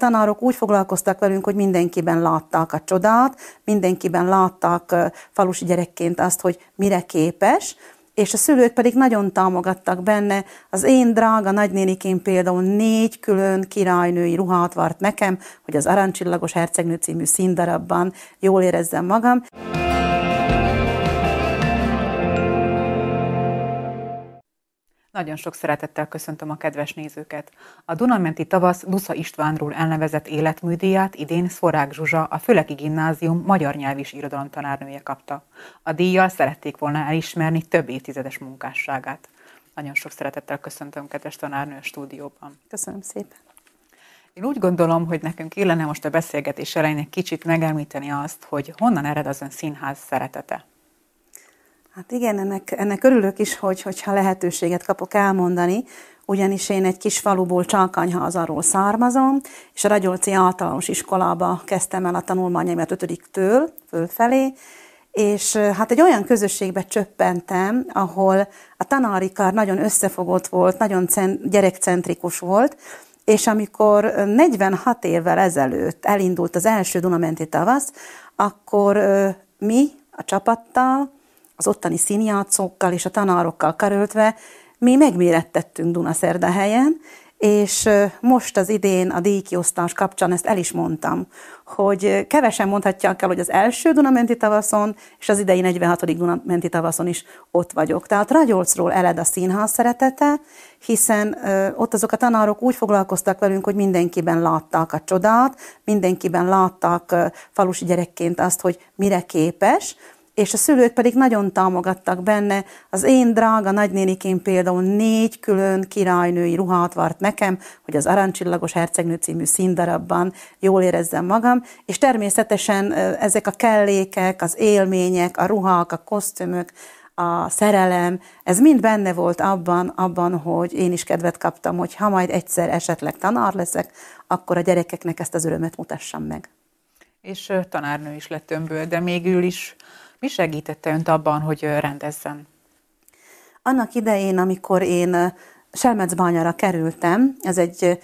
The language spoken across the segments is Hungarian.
tanárok úgy foglalkoztak velünk, hogy mindenkiben látták a csodát, mindenkiben látták falusi gyerekként azt, hogy mire képes, és a szülők pedig nagyon támogattak benne. Az én drága nagynénikém például négy külön királynői ruhát vart nekem, hogy az Arancsillagos Hercegnő című színdarabban jól érezzem magam. Nagyon sok szeretettel köszöntöm a kedves nézőket. A Dunamenti Tavasz Dusza Istvánról elnevezett életműdíját idén Szvorák Zsuzsa, a Füleki Gimnázium magyar nyelv és irodalom tanárnője kapta. A díjjal szerették volna elismerni több évtizedes munkásságát. Nagyon sok szeretettel köszöntöm kedves tanárnő a stúdióban. Köszönöm szépen. Én úgy gondolom, hogy nekünk illene most a beszélgetés elején egy kicsit megemlíteni azt, hogy honnan ered az ön színház szeretete. Hát igen, ennek, ennek örülök is, hogy, hogyha lehetőséget kapok elmondani, ugyanis én egy kis faluból arról származom, és a Ragyolci általános iskolába kezdtem el a tanulmányaimat ötödiktől fölfelé, és hát egy olyan közösségbe csöppentem, ahol a tanári kar nagyon összefogott volt, nagyon gyerekcentrikus volt, és amikor 46 évvel ezelőtt elindult az első Dunamenti tavasz, akkor mi a csapattal, az ottani színjátszókkal és a tanárokkal karöltve mi megmérettettünk Dunaszerdahelyen, és most az idén a díjkiosztás kapcsán ezt el is mondtam, hogy kevesen mondhatják el, hogy az első Dunamenti tavaszon és az idei 46. Dunamenti tavaszon is ott vagyok. Tehát Ragyolcról eled a színház szeretete, hiszen ott azok a tanárok úgy foglalkoztak velünk, hogy mindenkiben látták a csodát, mindenkiben látták falusi gyerekként azt, hogy mire képes, és a szülők pedig nagyon támogattak benne. Az én drága nagynénikém például négy külön királynői ruhát vart nekem, hogy az Arancsillagos Hercegnő című színdarabban jól érezzem magam, és természetesen ezek a kellékek, az élmények, a ruhák, a kosztümök, a szerelem, ez mind benne volt abban, abban, hogy én is kedvet kaptam, hogy ha majd egyszer esetleg tanár leszek, akkor a gyerekeknek ezt az örömet mutassam meg. És tanárnő is lett önből, de még ő is mi segítette önt abban, hogy rendezzen? Annak idején, amikor én Selmecbányára kerültem, ez egy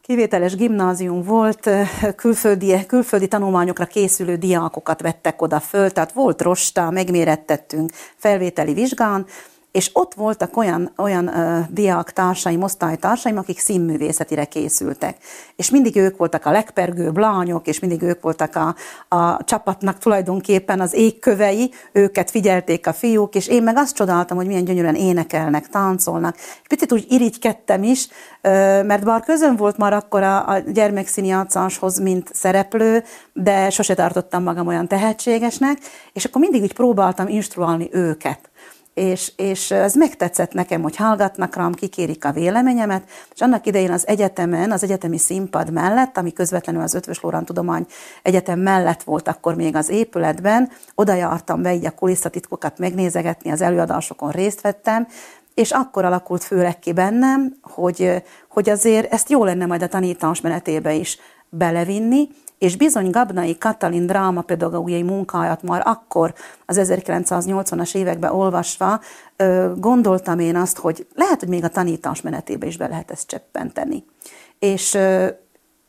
kivételes gimnázium volt, külföldi, külföldi tanulmányokra készülő diákokat vettek oda föl, tehát volt rosta, megmérettettünk felvételi vizsgán, és ott voltak olyan, olyan uh, diák társaim, osztálytársaim, akik színművészetire készültek. És mindig ők voltak a legpergőbb lányok, és mindig ők voltak a, a csapatnak tulajdonképpen az égkövei, őket figyelték a fiúk, és én meg azt csodáltam, hogy milyen gyönyörűen énekelnek, táncolnak. Picit úgy irigykedtem is, mert bár közön volt már akkor a, a gyermekszínjátszáshoz, mint szereplő, de sose tartottam magam olyan tehetségesnek, és akkor mindig úgy próbáltam instruálni őket és, és ez megtetszett nekem, hogy hallgatnak rám, kikérik a véleményemet, és annak idején az egyetemen, az egyetemi színpad mellett, ami közvetlenül az Ötvös Lórán Tudomány Egyetem mellett volt akkor még az épületben, oda jártam be így a kulisszatitkokat megnézegetni, az előadásokon részt vettem, és akkor alakult főleg ki bennem, hogy, hogy azért ezt jó lenne majd a tanítás menetébe is belevinni, és bizony Gabnai Katalin drámapedagógiai munkáját már akkor, az 1980-as években olvasva, gondoltam én azt, hogy lehet, hogy még a tanítás menetébe is be lehet ezt cseppenteni. És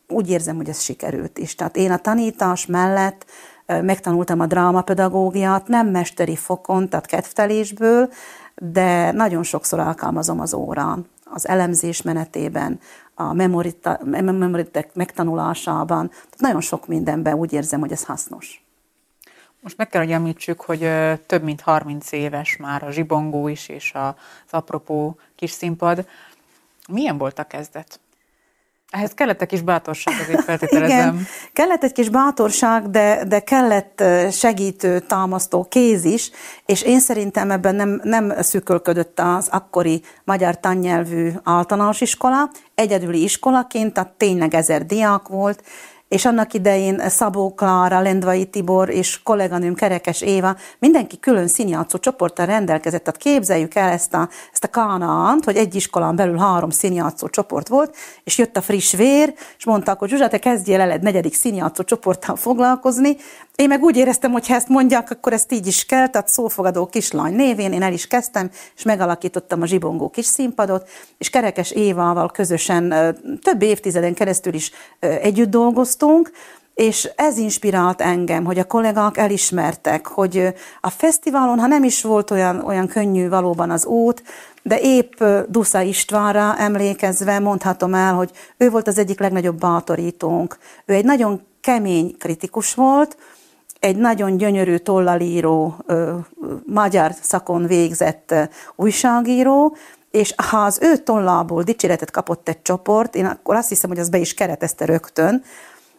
úgy érzem, hogy ez sikerült is. Tehát én a tanítás mellett megtanultam a drámapedagógiát, nem mesteri fokon, tehát kedvtelésből, de nagyon sokszor alkalmazom az órán, az elemzés menetében, a memoritek megtanulásában. Tehát nagyon sok mindenben úgy érzem, hogy ez hasznos. Most meg kell, hogy említsük, hogy több mint 30 éves már a zsibongó is, és az apropó kis színpad. Milyen volt a kezdet? Ehhez kellett egy kis bátorság, azért feltételezem. Igen, kellett egy kis bátorság, de, de kellett segítő, támasztó kéz is, és én szerintem ebben nem, nem szűkölködött az akkori magyar tannyelvű általános iskola, egyedüli iskolaként, tehát tényleg ezer diák volt, és annak idején Szabó Klára, Lendvai Tibor és kolléganőm Kerekes Éva, mindenki külön színjátszó csoporttal rendelkezett, tehát képzeljük el ezt a, ezt a kánaant, hogy egy iskolán belül három színjátszó csoport volt, és jött a friss vér, és mondták, hogy Zsuzsa, te kezdjél el egy negyedik színjátszó csoporttal foglalkozni, én meg úgy éreztem, hogy ha ezt mondják, akkor ezt így is kell, tehát szófogadó kislány névén én el is kezdtem, és megalakítottam a zsibongó kis színpadot, és Kerekes Évával közösen több évtizeden keresztül is együtt dolgoztunk, és ez inspirált engem, hogy a kollégák elismertek, hogy a fesztiválon, ha nem is volt olyan, olyan könnyű valóban az út, de épp Dusza Istvánra emlékezve mondhatom el, hogy ő volt az egyik legnagyobb bátorítónk. Ő egy nagyon kemény kritikus volt, egy nagyon gyönyörű tollalíró, magyar szakon végzett újságíró, és ha az ő tollából dicséretet kapott egy csoport, én akkor azt hiszem, hogy az be is keretezte rögtön,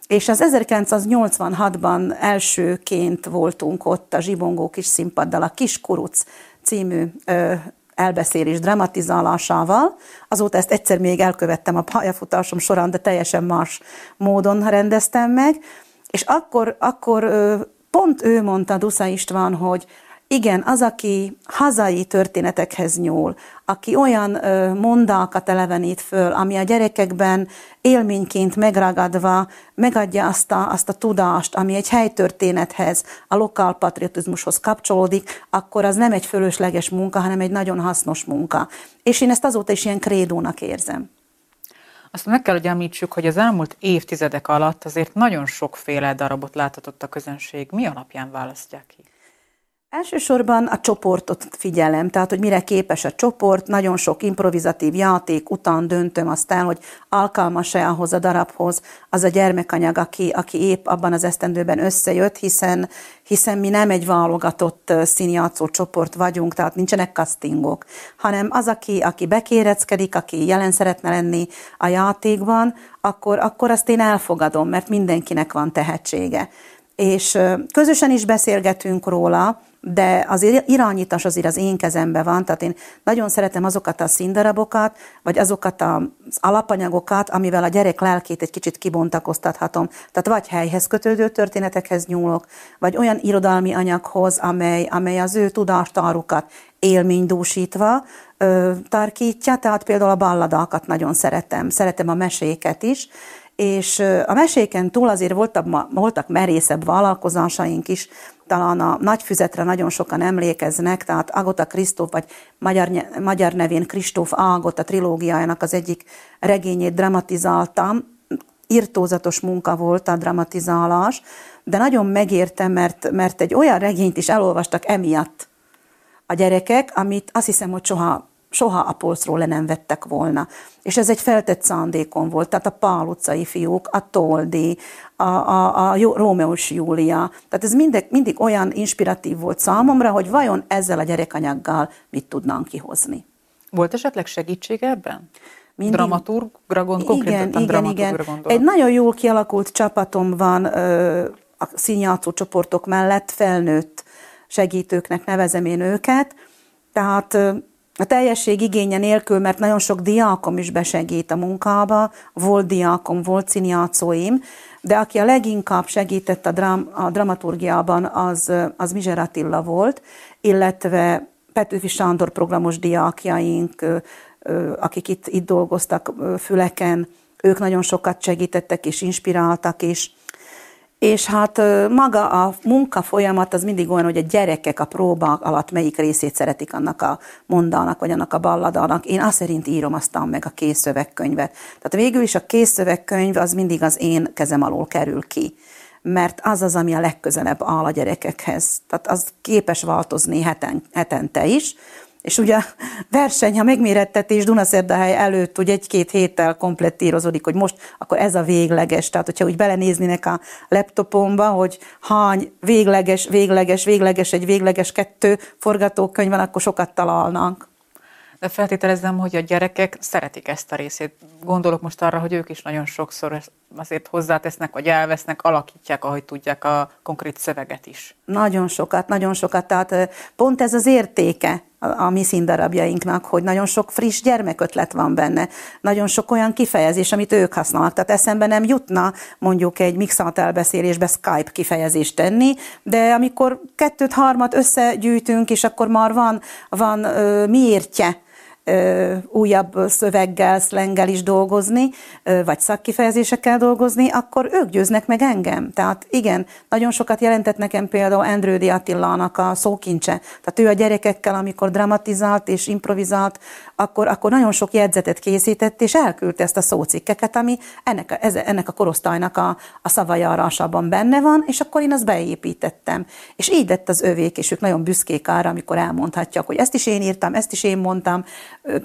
és az 1986-ban elsőként voltunk ott a Zsibongó kis színpaddal, a Kiskuruc című ö, elbeszélés dramatizálásával. Azóta ezt egyszer még elkövettem a pályafutásom során, de teljesen más módon rendeztem meg. És akkor, akkor pont ő mondta, Dusza István, hogy igen, az, aki hazai történetekhez nyúl, aki olyan ö, mondákat elevenít föl, ami a gyerekekben élményként megragadva megadja azt a, azt a tudást, ami egy helytörténethez, a lokál patriotizmushoz kapcsolódik, akkor az nem egy fölösleges munka, hanem egy nagyon hasznos munka. És én ezt azóta is ilyen krédónak érzem. Azt meg kell, hogy említsük, hogy az elmúlt évtizedek alatt azért nagyon sokféle darabot láthatott a közönség. Mi alapján választják ki? Elsősorban a csoportot figyelem, tehát hogy mire képes a csoport, nagyon sok improvizatív játék után döntöm azt el, hogy alkalmas-e ahhoz a darabhoz az a gyermekanyag, aki, aki épp abban az esztendőben összejött, hiszen, hiszen mi nem egy válogatott színjátszó csoport vagyunk, tehát nincsenek castingok, hanem az, aki, aki bekéreckedik, aki jelen szeretne lenni a játékban, akkor, akkor azt én elfogadom, mert mindenkinek van tehetsége. És közösen is beszélgetünk róla, de az irányítás azért az én kezemben van, tehát én nagyon szeretem azokat a színdarabokat, vagy azokat az alapanyagokat, amivel a gyerek lelkét egy kicsit kibontakoztathatom. Tehát vagy helyhez kötődő történetekhez nyúlok, vagy olyan irodalmi anyaghoz, amely, amely az ő tudástárukat élménydúsítva ö, tarkítja, tehát például a balladákat nagyon szeretem, szeretem a meséket is, és a meséken túl azért voltak, voltak merészebb vállalkozásaink is, talán a nagy füzetre nagyon sokan emlékeznek, tehát Agota Kristóf, vagy magyar, magyar nevén Kristóf Agota trilógiájának az egyik regényét dramatizáltam, irtózatos munka volt a dramatizálás, de nagyon megértem, mert, mert egy olyan regényt is elolvastak emiatt a gyerekek, amit azt hiszem, hogy soha soha a polcról le nem vettek volna. És ez egy feltett szándékon volt, tehát a Pál utcai fiúk, a Toldi, a, a, a Rómeó és Júlia. Tehát ez mindig, mindig olyan inspiratív volt számomra, hogy vajon ezzel a gyerekanyaggal mit tudnánk kihozni. Volt esetleg segítség ebben? Mindig... Dramaturgra gond, igen, igen, igen. Egy nagyon jól kialakult csapatom van ö, a színjátszó csoportok mellett, felnőtt segítőknek nevezem én őket, tehát a teljesség igénye nélkül, mert nagyon sok diákom is besegít a munkába, volt diákom, volt színjátszóim, de aki a leginkább segített a, drám, a dramaturgiában, az, az Mizser Attila volt, illetve Petőfi Sándor programos diákjaink, akik itt, itt dolgoztak Füleken, ők nagyon sokat segítettek és inspiráltak, és és hát maga a munka folyamat az mindig olyan, hogy a gyerekek a próba alatt melyik részét szeretik annak a mondának, vagy annak a balladának. Én azt szerint írom aztán meg a készszövegkönyvet. Tehát végül is a készszövegkönyv az mindig az én kezem alól kerül ki mert az az, ami a legközelebb áll a gyerekekhez. Tehát az képes változni heten, hetente is, és ugye verseny, ha megmérettetés Dunaszerdahely előtt ugye egy-két héttel komplettírozódik, hogy most akkor ez a végleges. Tehát, hogyha úgy belenéznének a laptopomba, hogy hány végleges, végleges, végleges, egy végleges kettő forgatókönyv van, akkor sokat találnak. De feltételezem, hogy a gyerekek szeretik ezt a részét. Gondolok most arra, hogy ők is nagyon sokszor azért hozzátesznek, vagy elvesznek, alakítják, ahogy tudják a konkrét szöveget is. Nagyon sokat, nagyon sokat. Tehát pont ez az értéke a, mi színdarabjainknak, hogy nagyon sok friss gyermekötlet van benne, nagyon sok olyan kifejezés, amit ők használnak. Tehát eszembe nem jutna mondjuk egy mixalt elbeszélésbe Skype kifejezést tenni, de amikor kettőt, harmat összegyűjtünk, és akkor már van, van ö, miértje újabb szöveggel, szlenggel is dolgozni, vagy szakkifejezésekkel dolgozni, akkor ők győznek meg engem. Tehát igen, nagyon sokat jelentett nekem például Endrődi Attilának a szókincse. Tehát ő a gyerekekkel, amikor dramatizált és improvizált, akkor, akkor nagyon sok jegyzetet készített, és elküldte ezt a szócikkeket, ami ennek a, ennek a korosztálynak a, a szavajarásában benne van, és akkor én azt beépítettem. És így lett az övék, és ők nagyon büszkék arra, amikor elmondhatják, hogy ezt is én írtam, ezt is én mondtam,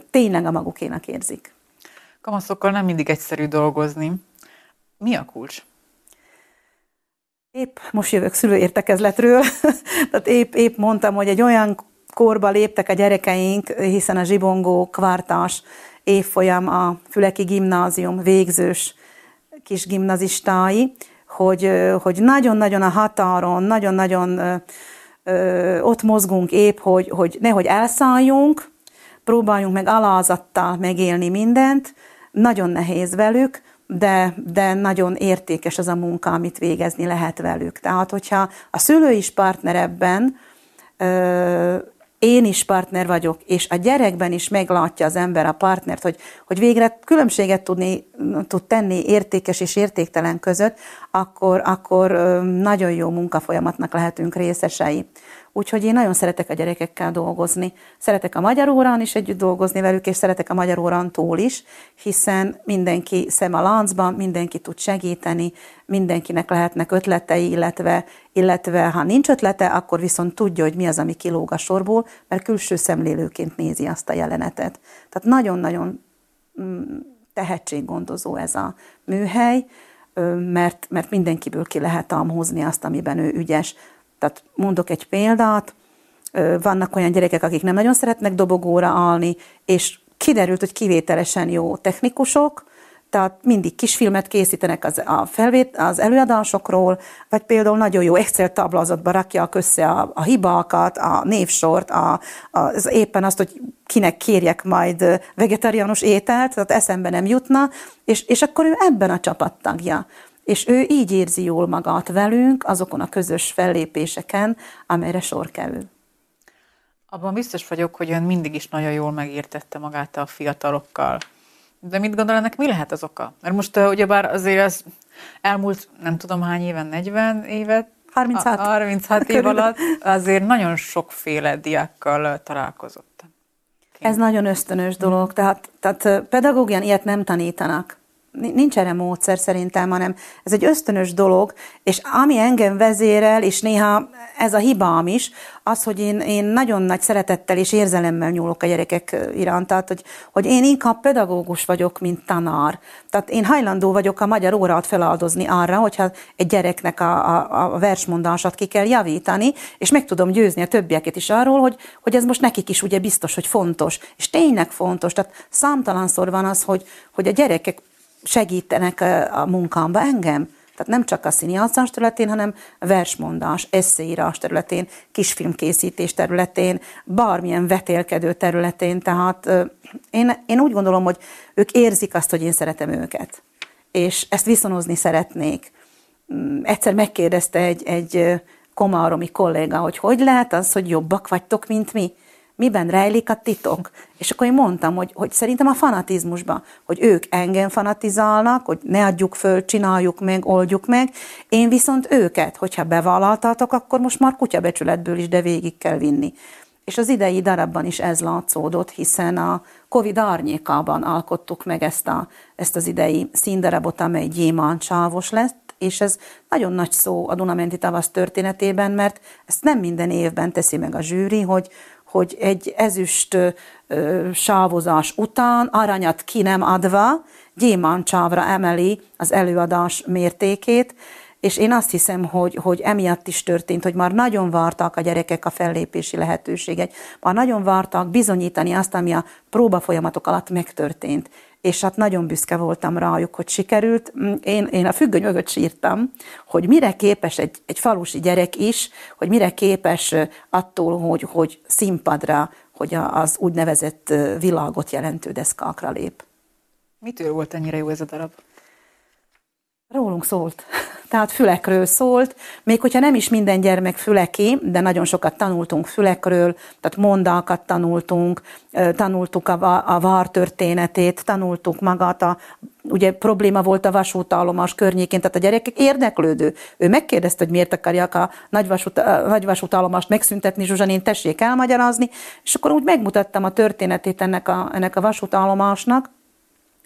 tényleg a magukénak érzik. Kamaszokkal nem mindig egyszerű dolgozni. Mi a kulcs? Épp most jövök szülőértekezletről, tehát épp, épp mondtam, hogy egy olyan korba léptek a gyerekeink, hiszen a zsibongó kvartás évfolyam a Füleki Gimnázium végzős kis gimnazistái, hogy, hogy nagyon-nagyon a határon, nagyon-nagyon ott mozgunk épp, hogy, hogy nehogy elszálljunk, próbáljunk meg alázattal megélni mindent, nagyon nehéz velük, de, de nagyon értékes az a munka, amit végezni lehet velük. Tehát, hogyha a szülő is partner ebben, én is partner vagyok, és a gyerekben is meglátja az ember a partnert, hogy, hogy végre különbséget tudni, tud tenni értékes és értéktelen között, akkor, akkor nagyon jó munkafolyamatnak lehetünk részesei. Úgyhogy én nagyon szeretek a gyerekekkel dolgozni. Szeretek a magyar órán is együtt dolgozni velük, és szeretek a magyar órán túl is, hiszen mindenki szem a láncban, mindenki tud segíteni, mindenkinek lehetnek ötletei, illetve, illetve ha nincs ötlete, akkor viszont tudja, hogy mi az, ami kilóg a sorból, mert külső szemlélőként nézi azt a jelenetet. Tehát nagyon-nagyon mm, tehetséggondozó ez a műhely, mert, mert mindenkiből ki lehet hozni azt, amiben ő ügyes. Tehát mondok egy példát, vannak olyan gyerekek, akik nem nagyon szeretnek dobogóra állni, és kiderült, hogy kivételesen jó technikusok, tehát mindig kisfilmet készítenek az, a felvét, az előadásokról, vagy például nagyon jó Excel táblázatba rakják össze a, a hibákat, a névsort, a, a, az éppen azt, hogy kinek kérjek majd vegetariánus ételt, tehát eszembe nem jutna, és, és akkor ő ebben a csapattagja és ő így érzi jól magát velünk azokon a közös fellépéseken, amelyre sor kerül. Abban biztos vagyok, hogy ön mindig is nagyon jól megértette magát a fiatalokkal. De mit gondol ennek, mi lehet az oka? Mert most uh, ugyebár azért ez elmúlt nem tudom hány éven, 40 évet, 36. 36 év alatt azért nagyon sokféle diákkal találkozott. Ez nagyon ösztönös dolog, tehát, tehát pedagógián ilyet nem tanítanak nincs erre módszer szerintem, hanem ez egy ösztönös dolog, és ami engem vezérel, és néha ez a hibám is, az, hogy én, én nagyon nagy szeretettel és érzelemmel nyúlok a gyerekek iránt, tehát hogy, hogy én inkább pedagógus vagyok, mint tanár. Tehát én hajlandó vagyok a magyar órát feláldozni arra, hogyha egy gyereknek a, a, a versmondását ki kell javítani, és meg tudom győzni a többieket is arról, hogy, hogy ez most nekik is ugye biztos, hogy fontos, és tényleg fontos. Tehát számtalanszor van az, hogy, hogy a gyerekek segítenek a munkámba engem. Tehát nem csak a színjátszás területén, hanem versmondás, eszéírás területén, kisfilmkészítés területén, bármilyen vetélkedő területén. Tehát én, én úgy gondolom, hogy ők érzik azt, hogy én szeretem őket. És ezt viszonozni szeretnék. Mm, egyszer megkérdezte egy, egy komaromi kolléga, hogy hogy lehet az, hogy jobbak vagytok, mint mi miben rejlik a titok. És akkor én mondtam, hogy, hogy szerintem a fanatizmusban, hogy ők engem fanatizálnak, hogy ne adjuk föl, csináljuk meg, oldjuk meg, én viszont őket, hogyha bevállaltatok, akkor most már kutyabecsületből is, de végig kell vinni. És az idei darabban is ez látszódott, hiszen a Covid árnyékában alkottuk meg ezt, a, ezt az idei színdarabot, amely gyémánt sávos lett, és ez nagyon nagy szó a Dunamenti tavasz történetében, mert ezt nem minden évben teszi meg a zsűri, hogy, hogy egy ezüst ö, sávozás után aranyat ki nem adva gyémáncsávra emeli az előadás mértékét, és én azt hiszem, hogy, hogy emiatt is történt, hogy már nagyon vártak a gyerekek a fellépési lehetőséget, már nagyon vártak bizonyítani azt, ami a próba folyamatok alatt megtörtént és hát nagyon büszke voltam rájuk, hogy sikerült. Én, én a függöny mögött sírtam, hogy mire képes egy, egy falusi gyerek is, hogy mire képes attól, hogy, hogy színpadra, hogy az úgynevezett világot jelentő deszkákra lép. Mitől volt ennyire jó ez a darab? Rólunk szólt. Tehát fülekről szólt, még hogyha nem is minden gyermek füleki, de nagyon sokat tanultunk fülekről, tehát mondalkat tanultunk, tanultuk a, a var történetét, tanultuk magát a ugye probléma volt a vasútállomás környékén, tehát a gyerekek érdeklődő. Ő megkérdezte, hogy miért akarják a nagyvasút, a nagyvasútállomást megszüntetni, Zsuzsanén, tessék elmagyarázni, és akkor úgy megmutattam a történetét ennek a, ennek a vasútállomásnak,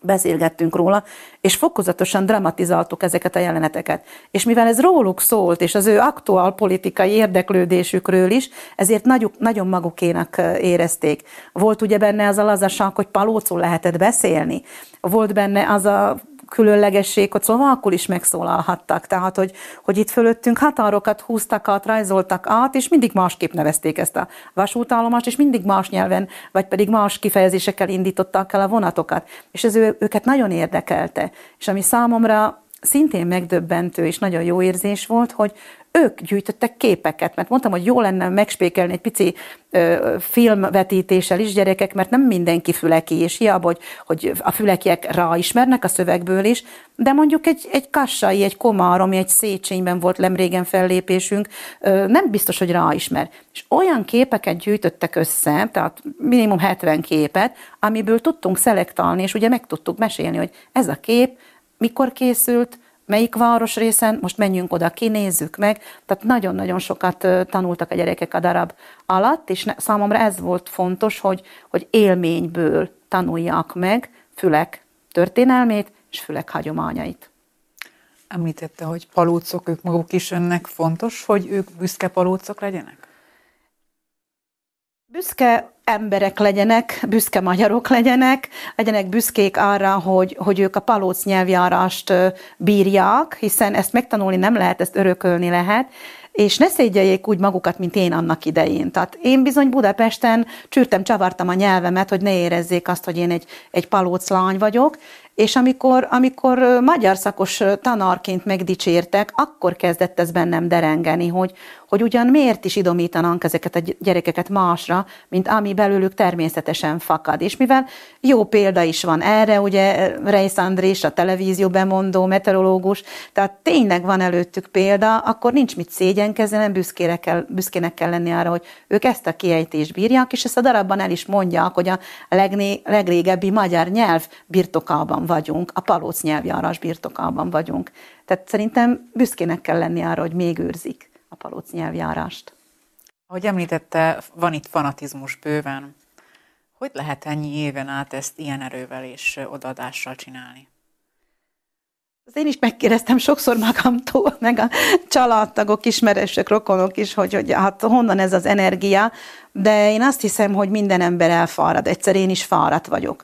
beszélgettünk róla, és fokozatosan dramatizáltuk ezeket a jeleneteket. És mivel ez róluk szólt, és az ő aktuál politikai érdeklődésükről is, ezért nagyon, nagyon magukénak érezték. Volt ugye benne az a lazaság, hogy palócul lehetett beszélni. Volt benne az a különlegesség, hogy szlovákul is megszólalhattak. Tehát, hogy, hogy itt fölöttünk határokat húztak át, rajzoltak át, és mindig másképp nevezték ezt a vasútállomást, és mindig más nyelven, vagy pedig más kifejezésekkel indítottak el a vonatokat. És ez ő, őket nagyon érdekelte. És ami számomra szintén megdöbbentő és nagyon jó érzés volt, hogy ők gyűjtöttek képeket, mert mondtam, hogy jó lenne megspékelni egy pici ö, filmvetítéssel is gyerekek, mert nem mindenki füleki, és hiába, hogy, hogy a fülekiek ráismernek a szövegből is, de mondjuk egy, egy kassai, egy komárom, egy Széchenyben volt lemrégen fellépésünk, ö, nem biztos, hogy ráismer. És olyan képeket gyűjtöttek össze, tehát minimum 70 képet, amiből tudtunk szelektálni, és ugye meg tudtuk mesélni, hogy ez a kép mikor készült, melyik városrészen, most menjünk oda, kinézzük meg. Tehát nagyon-nagyon sokat tanultak a gyerekek a darab alatt, és számomra ez volt fontos, hogy, hogy élményből tanulják meg fülek történelmét és fülek hagyományait. Említette, hogy palócok, ők maguk is önnek fontos, hogy ők büszke palócok legyenek? Büszke emberek legyenek, büszke magyarok legyenek, legyenek büszkék arra, hogy, hogy ők a palóc nyelvjárást bírják, hiszen ezt megtanulni nem lehet, ezt örökölni lehet, és ne szégyeljék úgy magukat, mint én annak idején. Tehát én bizony Budapesten csűrtem, csavartam a nyelvemet, hogy ne érezzék azt, hogy én egy, egy palóc lány vagyok, és amikor, amikor magyar szakos tanarként megdicsértek, akkor kezdett ez bennem derengeni, hogy, hogy ugyan miért is idomítanánk ezeket a gyerekeket másra, mint ami belőlük természetesen fakad. És mivel jó példa is van erre, ugye Reis Andrés, a televízió bemondó, meteorológus, tehát tényleg van előttük példa, akkor nincs mit szégyenkezni, nem kell, büszkének kell lenni arra, hogy ők ezt a kiejtést bírják, és ezt a darabban el is mondják, hogy a legné, legrégebbi magyar nyelv birtokában vagyunk, a palóc nyelvjárás birtokában vagyunk. Tehát szerintem büszkének kell lenni arra, hogy még őrzik a palóc nyelvjárást. Ahogy említette, van itt fanatizmus bőven. Hogy lehet ennyi éven át ezt ilyen erővel és odaadással csinálni? Az én is megkérdeztem sokszor magamtól, meg a családtagok, ismerősök, rokonok is, hogy, hogy hát honnan ez az energia, de én azt hiszem, hogy minden ember elfárad, egyszer én is fáradt vagyok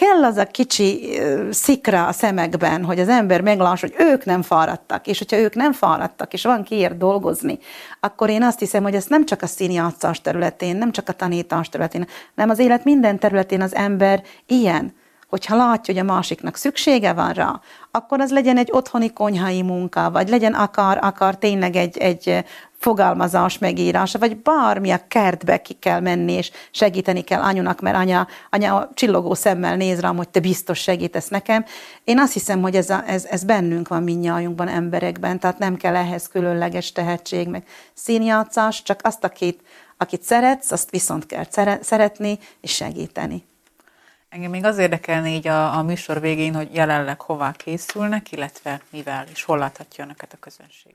kell az a kicsi szikra a szemekben, hogy az ember meglássa, hogy ők nem fáradtak, és hogyha ők nem fáradtak, és van kiért dolgozni, akkor én azt hiszem, hogy ez nem csak a színjátszás területén, nem csak a tanítás területén, hanem az élet minden területén az ember ilyen, hogyha látja, hogy a másiknak szüksége van rá, akkor az legyen egy otthoni konyhai munka, vagy legyen akar, akar tényleg egy, egy fogalmazás megírása, vagy bármi a kertbe ki kell menni, és segíteni kell anyunak, mert anya, anya csillogó szemmel néz rám, hogy te biztos segítesz nekem. Én azt hiszem, hogy ez, a, ez, ez bennünk van minnyájunkban, emberekben, tehát nem kell ehhez különleges tehetség, meg színjátszás, csak azt, akit, akit szeretsz, azt viszont kell szeretni és segíteni. Engem még az érdekelne így a, a műsor végén, hogy jelenleg hová készülnek, illetve mivel és hol láthatja önöket a közönség.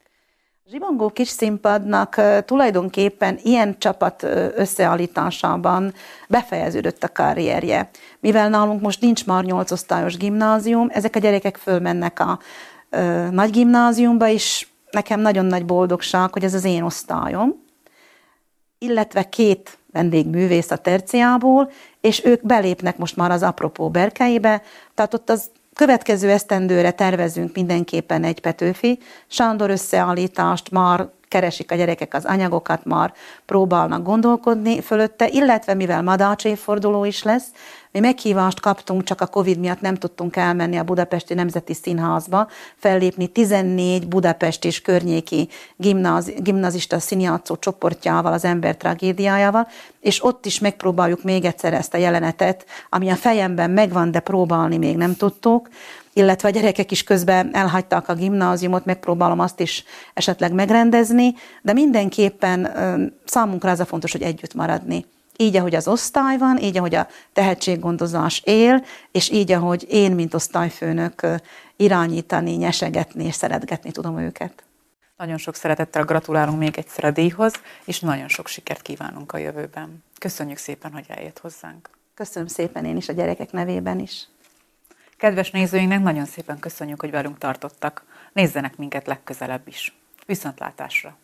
Zsibongó kis színpadnak tulajdonképpen ilyen csapat összeállításában befejeződött a karrierje. Mivel nálunk most nincs már nyolc osztályos gimnázium, ezek a gyerekek fölmennek a nagy gimnáziumba, és nekem nagyon nagy boldogság, hogy ez az én osztályom, illetve két vendégművész a terciából, és ők belépnek most már az apropó berkeibe, tehát ott az következő esztendőre tervezünk mindenképpen egy Petőfi. Sándor összeállítást, már keresik a gyerekek az anyagokat, már próbálnak gondolkodni fölötte, illetve mivel Madács évforduló is lesz, Mi meghívást kaptunk, csak a Covid miatt nem tudtunk elmenni a Budapesti Nemzeti Színházba, fellépni 14 Budapest és környéki gimnáz, gimnazista színjátszó csoportjával, az ember tragédiájával, és ott is megpróbáljuk még egyszer ezt a jelenetet, ami a fejemben megvan, de próbálni még nem tudtuk, illetve a gyerekek is közben elhagyták a gimnáziumot, megpróbálom azt is esetleg megrendezni, de mindenképpen számunkra az a fontos, hogy együtt maradni. Így, ahogy az osztály van, így, ahogy a tehetséggondozás él, és így, ahogy én, mint osztályfőnök irányítani, nyesegetni és szeretgetni tudom őket. Nagyon sok szeretettel gratulálunk még egyszer a díjhoz, és nagyon sok sikert kívánunk a jövőben. Köszönjük szépen, hogy eljött hozzánk. Köszönöm szépen én is a gyerekek nevében is. Kedves nézőinknek nagyon szépen köszönjük, hogy velünk tartottak. Nézzenek minket legközelebb is. Viszontlátásra!